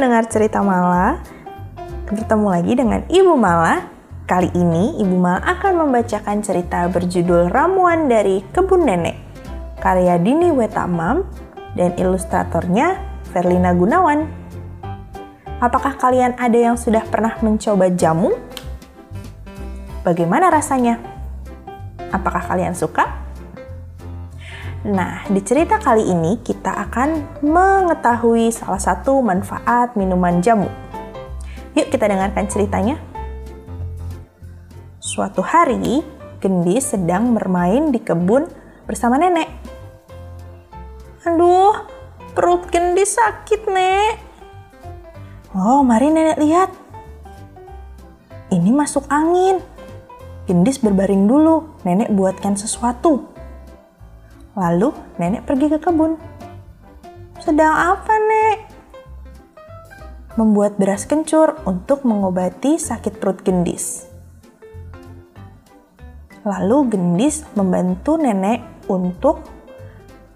pendengar cerita Mala. Bertemu lagi dengan Ibu Mala. Kali ini Ibu Mala akan membacakan cerita berjudul Ramuan dari Kebun Nenek. Karya Dini Wetamam dan ilustratornya Verlina Gunawan. Apakah kalian ada yang sudah pernah mencoba jamu? Bagaimana rasanya? Apakah kalian suka? Nah, di cerita kali ini kita akan mengetahui salah satu manfaat minuman jamu. Yuk kita dengarkan ceritanya. Suatu hari, Gendis sedang bermain di kebun bersama nenek. Aduh, perut Gendis sakit, Nek. Oh, mari nenek lihat. Ini masuk angin. Gendis berbaring dulu, nenek buatkan sesuatu. Lalu nenek pergi ke kebun. Sedang apa, Nek? Membuat beras kencur untuk mengobati sakit perut gendis. Lalu gendis membantu nenek untuk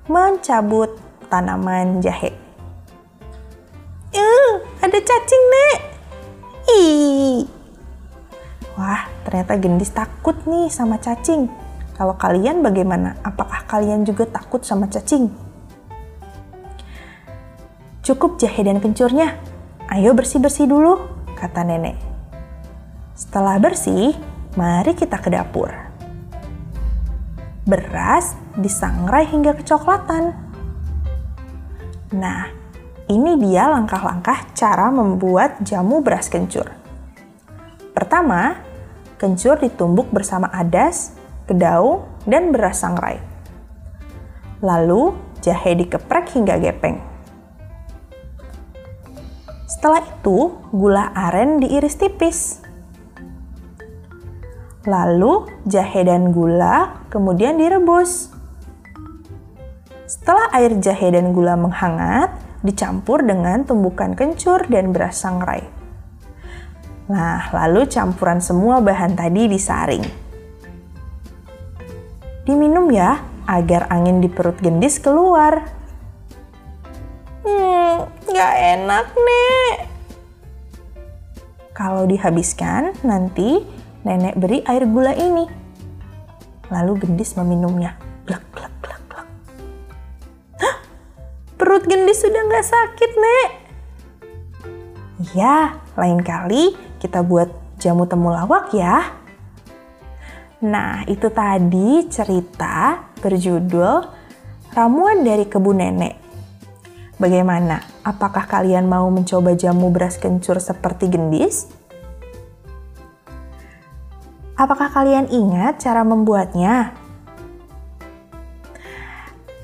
mencabut tanaman jahe. Eh, ada cacing, Nek. Ih. Wah, ternyata gendis takut nih sama cacing. Kalau kalian bagaimana? Apakah kalian juga takut sama cacing? Cukup jahe dan kencurnya. Ayo bersih-bersih dulu, kata nenek. Setelah bersih, mari kita ke dapur. Beras disangrai hingga kecoklatan. Nah, ini dia langkah-langkah cara membuat jamu beras kencur. Pertama, kencur ditumbuk bersama adas kedau, dan beras sangrai. Lalu, jahe dikeprek hingga gepeng. Setelah itu, gula aren diiris tipis. Lalu, jahe dan gula kemudian direbus. Setelah air jahe dan gula menghangat, dicampur dengan tumbukan kencur dan beras sangrai. Nah, lalu campuran semua bahan tadi disaring. Diminum ya, agar angin di perut gendis keluar. Hmm, gak enak, Nek. Kalau dihabiskan, nanti nenek beri air gula ini. Lalu gendis meminumnya. Glek, glek, glek, glek. Hah? Perut gendis sudah gak sakit, Nek. Iya, lain kali kita buat jamu temulawak ya. Nah, itu tadi cerita berjudul Ramuan dari Kebun Nenek. Bagaimana? Apakah kalian mau mencoba jamu beras kencur seperti gendis? Apakah kalian ingat cara membuatnya?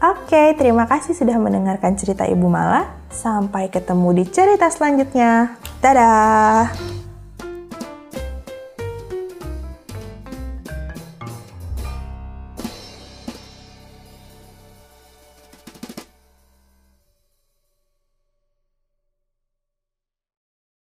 Oke, terima kasih sudah mendengarkan cerita Ibu Mala. Sampai ketemu di cerita selanjutnya. Dadah!